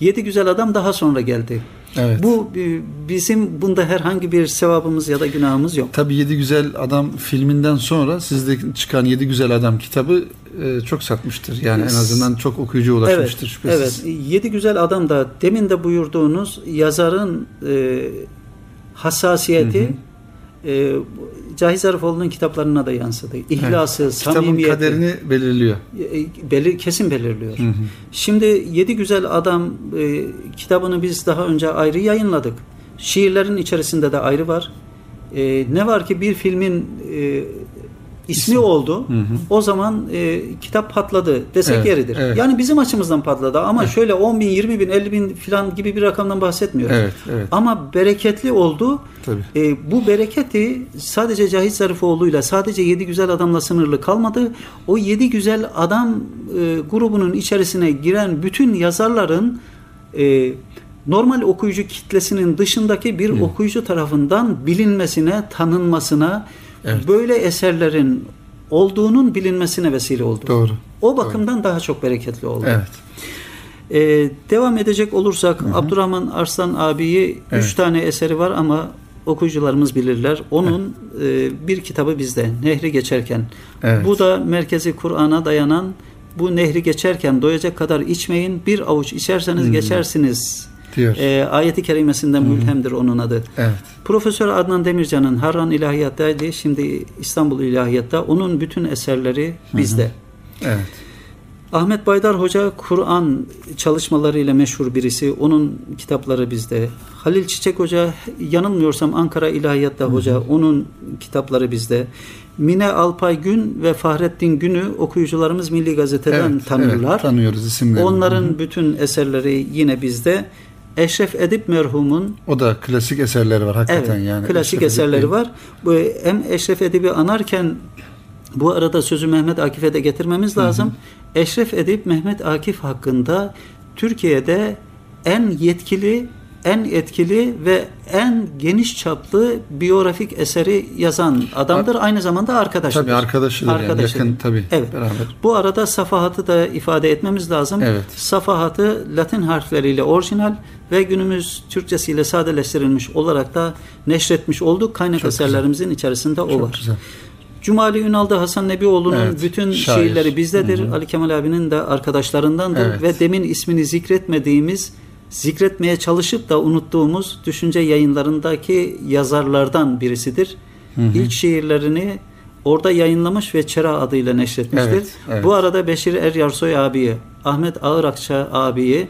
Yedi Güzel Adam daha sonra geldi. Evet. Bu e, bizim bunda herhangi bir sevabımız ya da günahımız yok. Tabii Yedi Güzel Adam filminden sonra sizde çıkan Yedi Güzel Adam kitabı e, çok satmıştır. Yani en azından çok okuyucuya ulaşmıştır şüphesiz. Evet. Yedi Güzel Adam da demin de buyurduğunuz yazarın e, hassasiyeti e, Cahit Zarifoğlu'nun kitaplarına da yansıdı. İhlası, Kitabın samimiyeti kaderini belirliyor. e, belir, kesin belirliyor. Hı hı. Şimdi Yedi Güzel Adam e, kitabını biz daha önce ayrı yayınladık. Şiirlerin içerisinde de ayrı var. E, ne var ki bir filmin e, ismi oldu. Hı hı. O zaman e, kitap patladı desek Evet, yeridir. evet. Yani bizim açımızdan patladı ama şöyle 10 bin, 20 bin, 50 bin falan gibi bir rakamdan bahsetmiyoruz. Evet, evet. Ama bereketli oldu. Tabii. E, bu bereketi sadece Cahit Zarifoğlu'yla sadece yedi güzel adamla sınırlı kalmadı. O yedi güzel adam e, grubunun içerisine giren bütün yazarların e, normal okuyucu kitlesinin dışındaki bir okuyucu tarafından bilinmesine, tanınmasına, Evet. böyle eserlerin olduğunun bilinmesine vesile oldu. Doğru. O bakımdan daha çok bereketli oldu. Evet. Ee, devam edecek olursak Abdurrahman Arslan abiyi Evet. üç tane eseri var ama okuyucularımız bilirler. Onun e, bir kitabı bizde Nehri Geçerken. Evet. Bu da merkezi Kur'an'a dayanan bu nehri geçerken doyacak kadar içmeyin bir avuç içerseniz Hmm. geçersiniz. Diyor. E, ayeti kerimesinden mülhemdir onun adı. Evet. Profesör Adnan Demircan'ın Harran İlahiyat'taydı. Şimdi İstanbul İlahiyat'ta. Onun bütün eserleri bizde. Evet. Ahmet Baydar Hoca Kur'an çalışmalarıyla meşhur birisi. Onun kitapları bizde. Halil Çiçek Hoca yanılmıyorsam Ankara İlahiyat'ta hoca. Onun kitapları bizde. Mine Alpay Gün ve Fahrettin Gün'ü okuyucularımız Milli Gazete'den Evet, tanırlar. evet, tanıyoruz isimlerini. Onların Hı hı. bütün eserleri yine bizde. Eşref Edip merhumun o da klasik eserleri var hakikaten Evet, yani. klasik Eşref eserleri Edip var. Bu hem Eşref Edip'i anarken bu arada sözü Mehmet Akif'e de getirmemiz lazım. Eşref Edip Mehmet Akif hakkında Türkiye'de en yetkili, en etkili ve en geniş çaplı biyografik eseri yazan adamdır. Aynı zamanda arkadaşıdır. Tabii arkadaşıdır yani, Arkadaşıdır. yakın tabii, Evet. beraber. Bu arada safahatı da ifade etmemiz lazım. Evet. Safahatı Latin harfleriyle orijinal ve günümüz Türkçesiyle sadeleştirilmiş olarak da neşretmiş olduk. Kaynak Çok eserlerimizin içerisinde o Çok var. güzel. Cumali Ünal'da Hasan Nebioğlu'nun Evet, bütün şair. şiirleri bizdedir. Ali Kemal abinin de arkadaşlarındandır Evet. ve demin ismini zikretmediğimiz, zikretmeye çalışıp da unuttuğumuz düşünce yayınlarındaki yazarlardan birisidir. İlk şiirlerini orada yayınlamış ve Çera adıyla neşretmiştir. Evet, evet. Bu arada Beşir Er Yarsoy abiyi, Ahmet Ağırakça abiyi,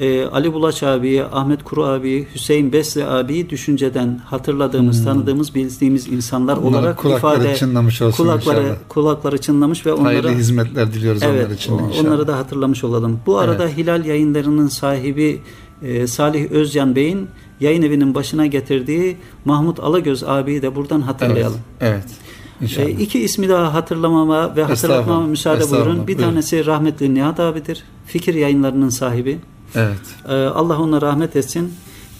e, Ali Bulaç abiyi, Ahmet Kuru abiyi, Hüseyin Besli abiyi düşünceden hatırladığımız, tanıdığımız, bildiğimiz insanlar Onların olarak kulakları ifade çınlamış olsun kulakları inşallah. kulakları çınlamış ve Hayırlı onlara hizmetler diliyoruz evet onlar için inşallah. onları da hatırlamış olalım. Bu arada Evet. Hilal Yayınları'nın sahibi e, Salih Özcan Bey'in yayın evinin başına getirdiği Mahmut Alagöz abiyi de buradan evet. hatırlayalım. Evet. İnşallah. E, iki ismi daha hatırlamama ve hatırlatmama müsaade buyurun. Bir buyurun. tanesi rahmetli Nihat abidir. Fikir yayınlarının sahibi. evet. E, Allah ona rahmet etsin.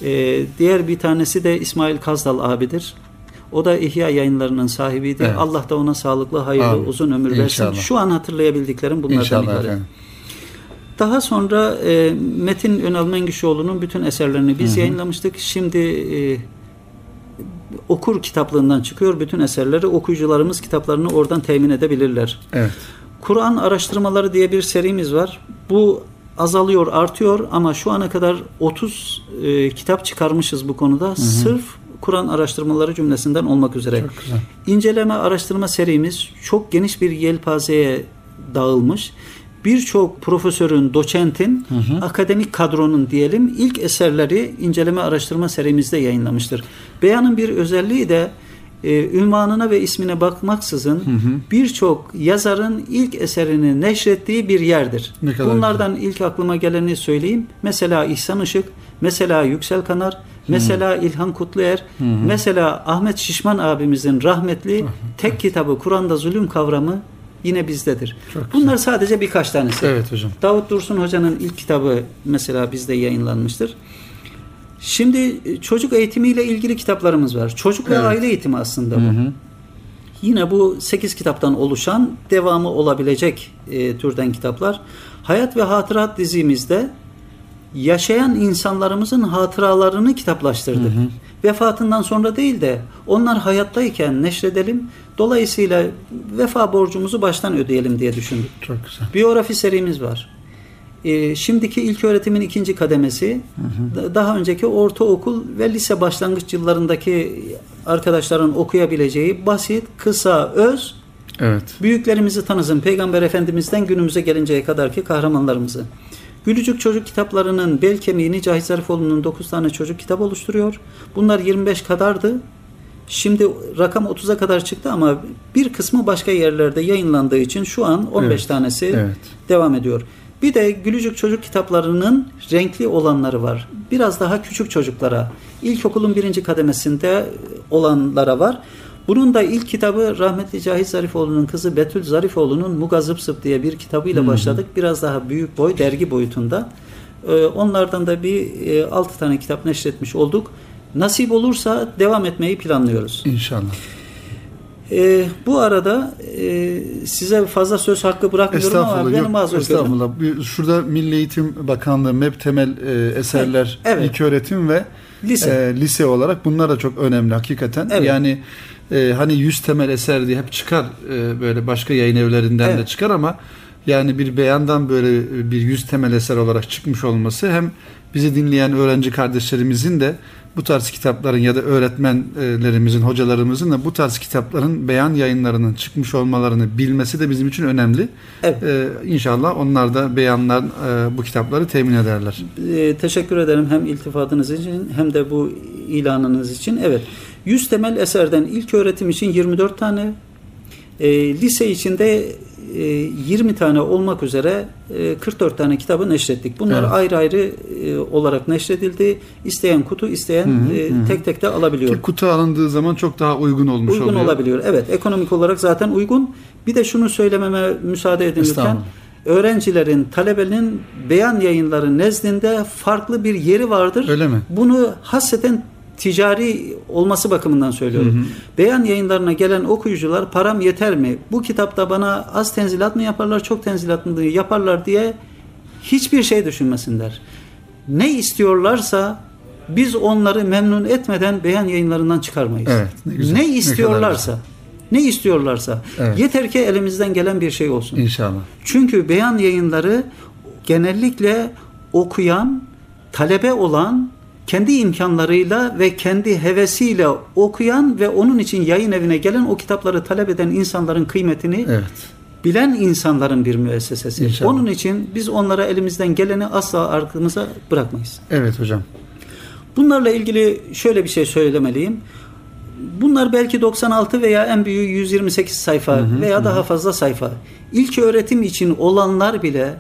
E, diğer bir tanesi de İsmail Kazdal abidir. O da İhya yayınlarının sahibiydi. Evet. Allah da ona sağlıklı, hayırlı, Amin. uzun ömür versin. İnşallah. Şu an hatırlayabildiklerim bunlardan İnşallah ibaret. efendim. Daha sonra e, Metin Önal Mengüşoğlu'nun bütün eserlerini biz yayınlamıştık. Şimdi e, okur kitaplığından çıkıyor bütün eserleri. Okuyucularımız kitaplarını oradan temin edebilirler. Evet. Kur'an araştırmaları diye bir serimiz var. Bu azalıyor, artıyor ama şu ana kadar 30 e, kitap çıkarmışız bu konuda. Sırf Kur'an araştırmaları cümlesinden olmak üzere. Çok güzel. İnceleme araştırma serimiz çok geniş bir yelpazeye dağılmış. Birçok profesörün, doçentin, akademik kadronun diyelim ilk eserleri inceleme araştırma serimizde yayınlamıştır. Beyanın bir özelliği de e, ünvanına ve ismine bakmaksızın birçok yazarın ilk eserini neşrettiği bir yerdir. Bunlardan ilk aklıma geleni söyleyeyim. Mesela İhsan Işık, mesela Yüksel Kanar, mesela İlhan Kutluer, mesela Ahmet Şişman abimizin rahmetli tek kitabı Kur'an'da zulüm kavramı yine bizdedir. Çok Bunlar sadece birkaç tanesi. Evet hocam. Davut Dursun Hoca'nın ilk kitabı mesela bizde yayınlanmıştır. Şimdi e, çocuk eğitimiyle ilgili kitaplarımız var. Çocuk ve Evet. aile eğitimi aslında bu. Hı hı. Yine bu 8 kitaptan oluşan devamı olabilecek e, türden kitaplar. Hayat ve Hatırat dizimizde yaşayan insanlarımızın hatıralarını kitaplaştırdık. Vefatından sonra değil de onlar hayattayken neşredelim. Dolayısıyla vefa borcumuzu baştan ödeyelim diye düşündük. Çok güzel. Biyografi serimiz var. Ee, şimdiki ilk öğretimin ikinci kademesi, da- daha önceki ortaokul ve lise başlangıç yıllarındaki arkadaşların okuyabileceği basit, kısa, öz, Evet. büyüklerimizi tanısın, Peygamber Efendimiz'den günümüze gelinceye kadarki kahramanlarımızı. Gülücük çocuk kitaplarının bel kemiğini Cahit Zarifoğlu'nun 9 tane çocuk kitap oluşturuyor. Bunlar 25 kadardı. Şimdi rakam 30'a kadar çıktı ama bir kısmı başka yerlerde yayınlandığı için şu an 15 Evet, tanesi evet. devam ediyor. Bir de Gülücük çocuk kitaplarının renkli olanları var. Biraz daha küçük çocuklara, ilkokulun birinci kademesinde olanlara var. Bunun da ilk kitabı rahmetli Cahit Zarifoğlu'nun kızı Betül Zarifoğlu'nun Muga Zıp diye bir kitabıyla başladık. Biraz daha büyük boy, dergi boyutunda. Ee, Onlardan da bir 6 tane kitap neşretmiş olduk. Nasip olursa devam etmeyi planlıyoruz. İnşallah. Ee, bu arada e, size fazla söz hakkı bırakmıyorum ama Estağfurullah. beni Yok, görün. estağfurullah. Bir- Şurada Milli Eğitim Bakanlığı MEB temel e, eserler, Evet. ilk öğretim ve Lise. e, lise olarak bunlar da çok önemli hakikaten. Evet. Yani e, hani 100 temel eser diye hep çıkar e, böyle başka yayın evlerinden de Evet. çıkar ama yani bir beyandan böyle bir 100 temel eser olarak çıkmış olması hem bizi dinleyen öğrenci kardeşlerimizin de bu tarz kitapların ya da öğretmenlerimizin, hocalarımızın da bu tarz kitapların beyan yayınlarının çıkmış olmalarını bilmesi de bizim için önemli. Evet. Ee, inşallah onlar da beyanlar e, bu kitapları temin ederler. Ee, teşekkür ederim hem iltifatınız için hem de bu ilanınız için. Evet. 100 temel eserden ilk öğretim için 24 tane, e, lise içinde 20 tane olmak üzere e, 44 tane kitabı neşrettik. Bunlar Evet. ayrı ayrı e, olarak neşredildi. İsteyen kutu, isteyen Hı hı, e, tek tek de alabiliyor. Ki kutu alındığı zaman çok daha uygun olmuş uygun oluyor. olabiliyor. Evet, ekonomik olarak zaten uygun. Bir de şunu söylememe müsaade edin lütfen. Öğrencilerin, talebenin beyan yayınları nezdinde farklı bir yeri vardır. Öyle mi? Bunu hasreten ticari olması bakımından söylüyorum. Beyan yayınlarına gelen okuyucular param yeter mi? Bu kitapta bana az tenzilat mı yaparlar, çok tenzilat mı yaparlar diye hiçbir şey düşünmesinler. Ne istiyorlarsa biz onları memnun etmeden beyan yayınlarından çıkarmayız. Evet, ne güzel. Ne Ne istiyorlarsa, ne, istiyorlarsa Evet. yeter ki elimizden gelen bir şey olsun. İnşallah. Çünkü beyan yayınları genellikle okuyan, talebe olan, kendi imkanlarıyla ve kendi hevesiyle okuyan ve onun için yayın evine gelen o kitapları talep eden insanların kıymetini Evet. bilen insanların bir müessesesi. İnşallah. Onun için biz onlara elimizden geleni asla arkamıza bırakmayız. Evet hocam. Bunlarla ilgili şöyle bir şey söylemeliyim. Bunlar belki 96 veya en büyüğü 128 sayfa veya daha fazla sayfa. İlk öğretim için olanlar bile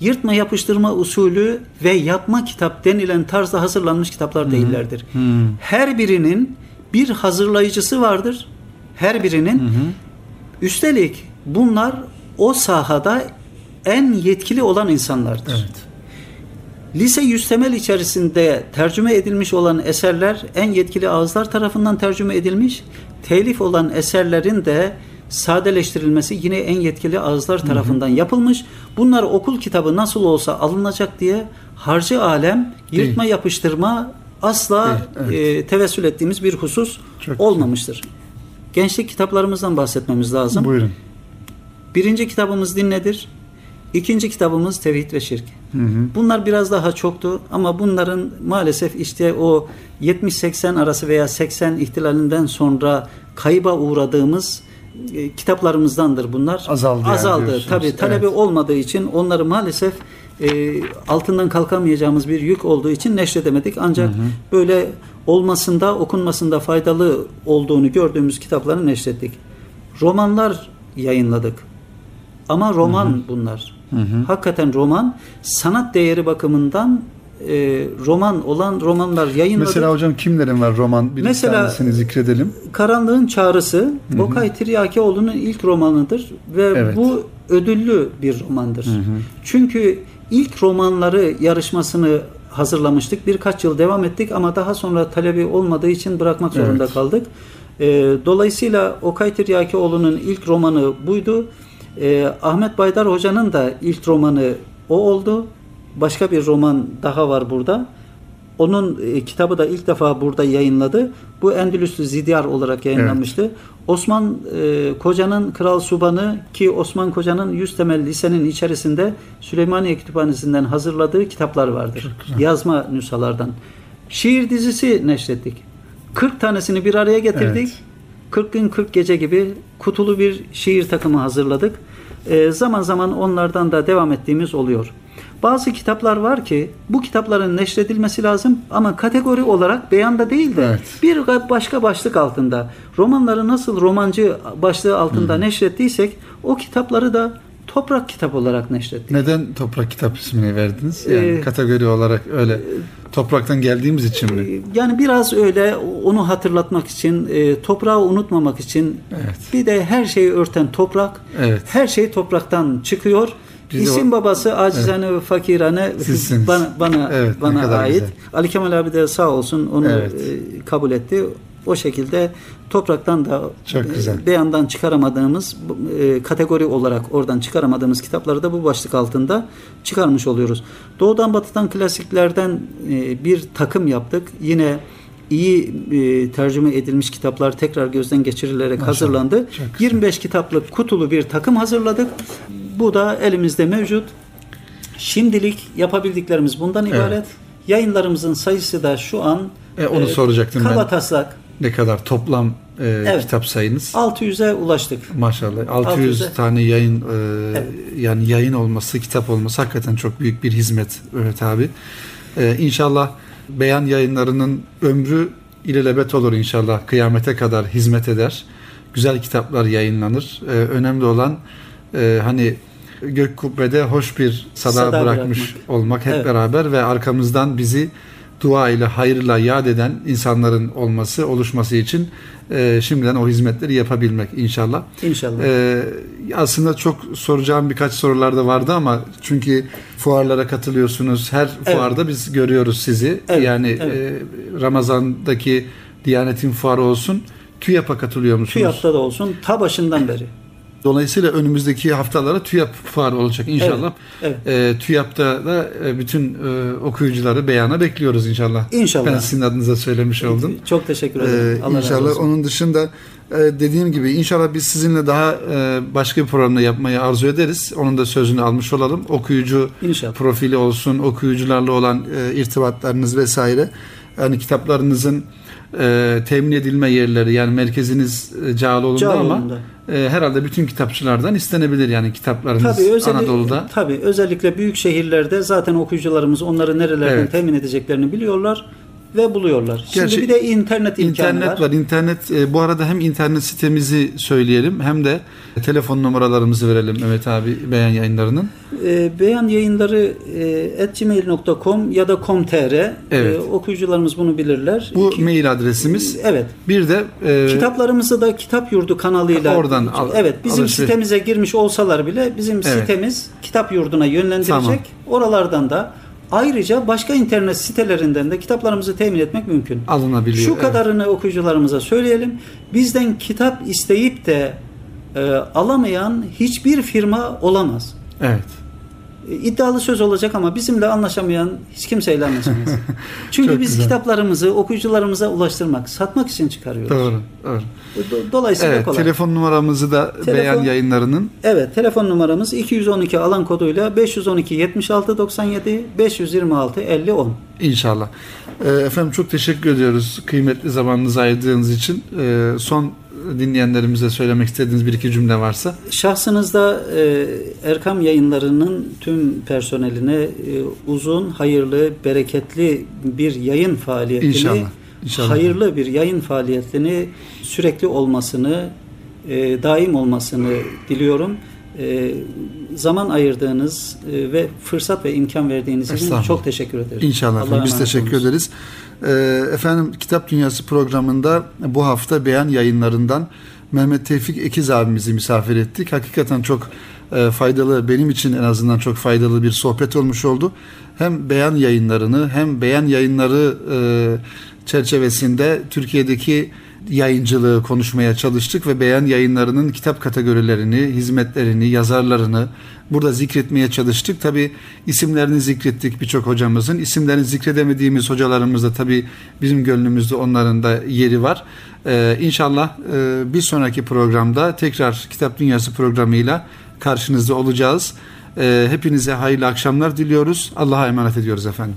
yırtma yapıştırma usulü ve yapma kitap denilen tarzda hazırlanmış kitaplar değillerdir. Her birinin bir hazırlayıcısı vardır. Her birinin. Üstelik bunlar o sahada en yetkili olan insanlardır. Evet. Lise yüz temel içerisinde tercüme edilmiş olan eserler en yetkili ağızlar tarafından tercüme edilmiş. Telif olan eserlerin de sadeleştirilmesi yine en yetkili ağızlar tarafından yapılmış. Bunlar okul kitabı nasıl olsa alınacak diye harcı alem yırtma yapıştırma asla Değil, e, tevessül ettiğimiz bir husus Çok olmamıştır. Gençlik kitaplarımızdan bahsetmemiz lazım. Buyurun. Birinci kitabımız din nedir? İkinci kitabımız tevhid ve şirk. Hı hı. Bunlar biraz daha çoktu ama bunların maalesef işte o 70-80 arası veya 80 ihtilalinden sonra kayıba uğradığımız e, kitaplarımızdandır bunlar. Azaldı yani Azaldı. diyorsunuz. Tabii talebe Evet. olmadığı için onları maalesef e, altından kalkamayacağımız bir yük olduğu için neşredemedik. Ancak böyle olmasında, okunmasında faydalı olduğunu gördüğümüz kitapları neşrettik. Romanlar yayınladık. Ama roman bunlar. Hakikaten roman sanat değeri bakımından e, roman olan romanlar yayınladık. Mesela hocam kimlerin var roman? Bir Mesela- tanesini zikredelim. Karanlığın Çağrısı Okay Tiryakeoğlu'nun ilk romanıdır ve Evet. bu ödüllü bir romandır. Çünkü ilk romanları yarışmasını hazırlamıştık. Birkaç yıl devam ettik ama daha sonra talebi olmadığı için bırakmak zorunda Evet. kaldık. Ee, dolayısıyla Okay Tiryakeoğlu'nun ilk romanı buydu. Ee, Ahmet Baydar Hoca'nın da ilk romanı o oldu. Başka bir roman daha var burada. Onun e, kitabı da ilk defa burada yayınladı. Bu Endülüslü Zidyar olarak yayınlanmıştı. Osman e, Koca'nın Kral Subanı ki Osman Koca'nın 100 temel lisenin içerisinde Süleymaniye Kütüphanesi'nden hazırladığı kitaplar vardır. Yazma nüshalardan. Şiir dizisi neşrettik. 40 tanesini bir araya getirdik. Evet. 40 gün 40 gece gibi kutulu bir şiir takımı hazırladık. Ee, zaman zaman onlardan da devam ettiğimiz oluyor. Bazı kitaplar var ki bu kitapların neşredilmesi lazım ama kategori olarak beyanda değil de Evet. bir başka başlık altında romanları nasıl romancı başlığı altında neşrettiysek o kitapları da toprak kitap olarak neşrettik. Neden toprak kitap ismini verdiniz? Yani Ee, kategori olarak öyle topraktan geldiğimiz için mi? Yani biraz öyle onu hatırlatmak için, e, toprağı unutmamak için Evet. bir de her şeyi örten toprak, Evet. her şey topraktan çıkıyor. Biz de İsim babası acizane ve fakirane Sizsiniz. bana bana Evet, bana ait. güzel. Ali Kemal abi de sağ olsun onu Evet. e, kabul etti. O şekilde topraktan da Çok e, güzel. beyandan çıkaramadığımız e, kategori olarak oradan çıkaramadığımız kitapları da bu başlık altında çıkarmış oluyoruz. Doğudan batıdan klasiklerden e, bir takım yaptık. Yine iyi e, tercüme edilmiş kitaplar tekrar gözden geçirilerek Maşallah. hazırlandı. Çok güzel. 25 kitaplık kutulu bir takım hazırladık. Bu da elimizde mevcut. Şimdilik yapabildiklerimiz bundan ibaret. Yayınlarımızın sayısı da şu an E, onu soracaktım ben. kaba taslak Ne kadar toplam e, Evet. kitap sayınız? 600'e ulaştık. Maşallah 600 600'e. tane yayın e, Evet. yani yayın olması, kitap olması hakikaten çok büyük bir hizmet Mehmet abi. E, inşallah beyan yayınlarının ömrü ilelebet olur inşallah. Kıyamete kadar hizmet eder. Güzel kitaplar yayınlanır. E, önemli olan e, hani gök kubbede hoş bir sada, Sada bırakmış bırakmak. olmak hep Evet. beraber ve arkamızdan bizi dua ile hayırla yad eden insanların olması, oluşması için e, şimdiden o hizmetleri yapabilmek inşallah. İnşallah. Ee, aslında çok soracağım birkaç sorular da vardı ama çünkü fuarlara katılıyorsunuz. Her Evet. fuarda biz görüyoruz sizi. Evet, Yani evet. e, Ramazan'daki Diyanet'in fuarı olsun. TÜYAP'a katılıyor musunuz? TÜYAP'ta da olsun ta başından beri. Dolayısıyla önümüzdeki haftalara TÜYAP fuarı olacak inşallah. Evet, Ee, TÜYAP'ta da e, bütün e, okuyucuları beyana bekliyoruz inşallah. İnşallah. Ben sizin adınıza söylemiş oldum. Çok teşekkür ederim. Ee, Allah razı inşallah olsun. onun dışında e, dediğim gibi inşallah biz sizinle daha e, başka bir programda yapmayı arzu ederiz. Onun da sözünü almış olalım. Okuyucu İnşallah. profili olsun, okuyucularla olan e, irtibatlarınız vesaire. Yani kitaplarınızın e, temin edilme yerleri yani merkeziniz e, Cağaloğlu'nda Cağaloğlu'nda. ama e, herhalde bütün kitapçılardan istenebilir yani kitaplarınız Tabii, özellikle, Anadolu'da. tabii özellikle büyük şehirlerde zaten okuyucularımız onları nerelerden Evet. temin edeceklerini biliyorlar ve buluyorlar. Şimdi Gerçi bir de internet imkanı İnternet var. var. İnternet e, bu arada hem internet sitemizi söyleyelim hem de telefon numaralarımızı verelim Mehmet abi beyan yayınlarının. E, beyan yayınları e, at gmail.com ya da com.tr Evet. E, okuyucularımız bunu bilirler. Bu Ki- mail adresimiz. evet. Bir de e, Kitaplarımızı da Kitap Yurdu kanalıyla Oradan al- evet bizim alışveriş. sitemize girmiş olsalar bile bizim Evet. sitemiz Kitap Yurdu'na yönlendirecek. Tamam. Oralardan da Ayrıca başka internet sitelerinden de kitaplarımızı temin etmek mümkün. Alınabiliyor. Şu evet. kadarını okuyucularımıza söyleyelim. Bizden kitap isteyip de e, alamayan hiçbir firma olamaz. Evet. E, İddialı söz olacak ama bizimle anlaşamayan hiç kimseyle anlaşamaz. Çünkü biz güzel. kitaplarımızı okuyucularımıza ulaştırmak, satmak için çıkarıyoruz. Doğru. Doğru. Do- Dolayısıyla Evet, kolay. telefon numaramızı da Telefon- beyan yayınlarının Evet, telefon numaramız 212 alan koduyla 512 76 97 526 50 10. inşallah. Ee, efendim çok teşekkür ediyoruz kıymetli zamanınızı ayırdığınız için. Ee, son dinleyenlerimize söylemek istediğiniz bir iki cümle varsa. Şahsınızda e, Erkam yayınlarının tüm personeline e, uzun, hayırlı, bereketli bir yayın faaliyetini, İnşallah. İnşallah. hayırlı bir yayın faaliyetini sürekli olmasını, e, daim olmasını diliyorum. E, zaman ayırdığınız e, ve fırsat ve imkan verdiğiniz için çok teşekkür ederim. İnşallah efendim. Biz teşekkür ederiz. Ee, efendim Kitap Dünyası programında bu hafta beyan yayınlarından Mehmet Tevfik Ekiz abimizi misafir ettik. Hakikaten çok e, faydalı, benim için en azından çok faydalı bir sohbet olmuş oldu. Hem beyan yayınlarını hem beyan yayınları e, çerçevesinde Türkiye'deki yayıncılığı konuşmaya çalıştık ve beyan yayınlarının kitap kategorilerini, hizmetlerini, yazarlarını burada zikretmeye çalıştık. Tabi isimlerini zikrettik birçok hocamızın. İsimlerini zikredemediğimiz hocalarımız da tabi bizim gönlümüzde onların da yeri var. Ee, inşallah e, bir sonraki programda tekrar Kitap Dünyası programıyla karşınızda olacağız. Ee, hepinize hayırlı akşamlar diliyoruz. Allah'a emanet ediyoruz efendim.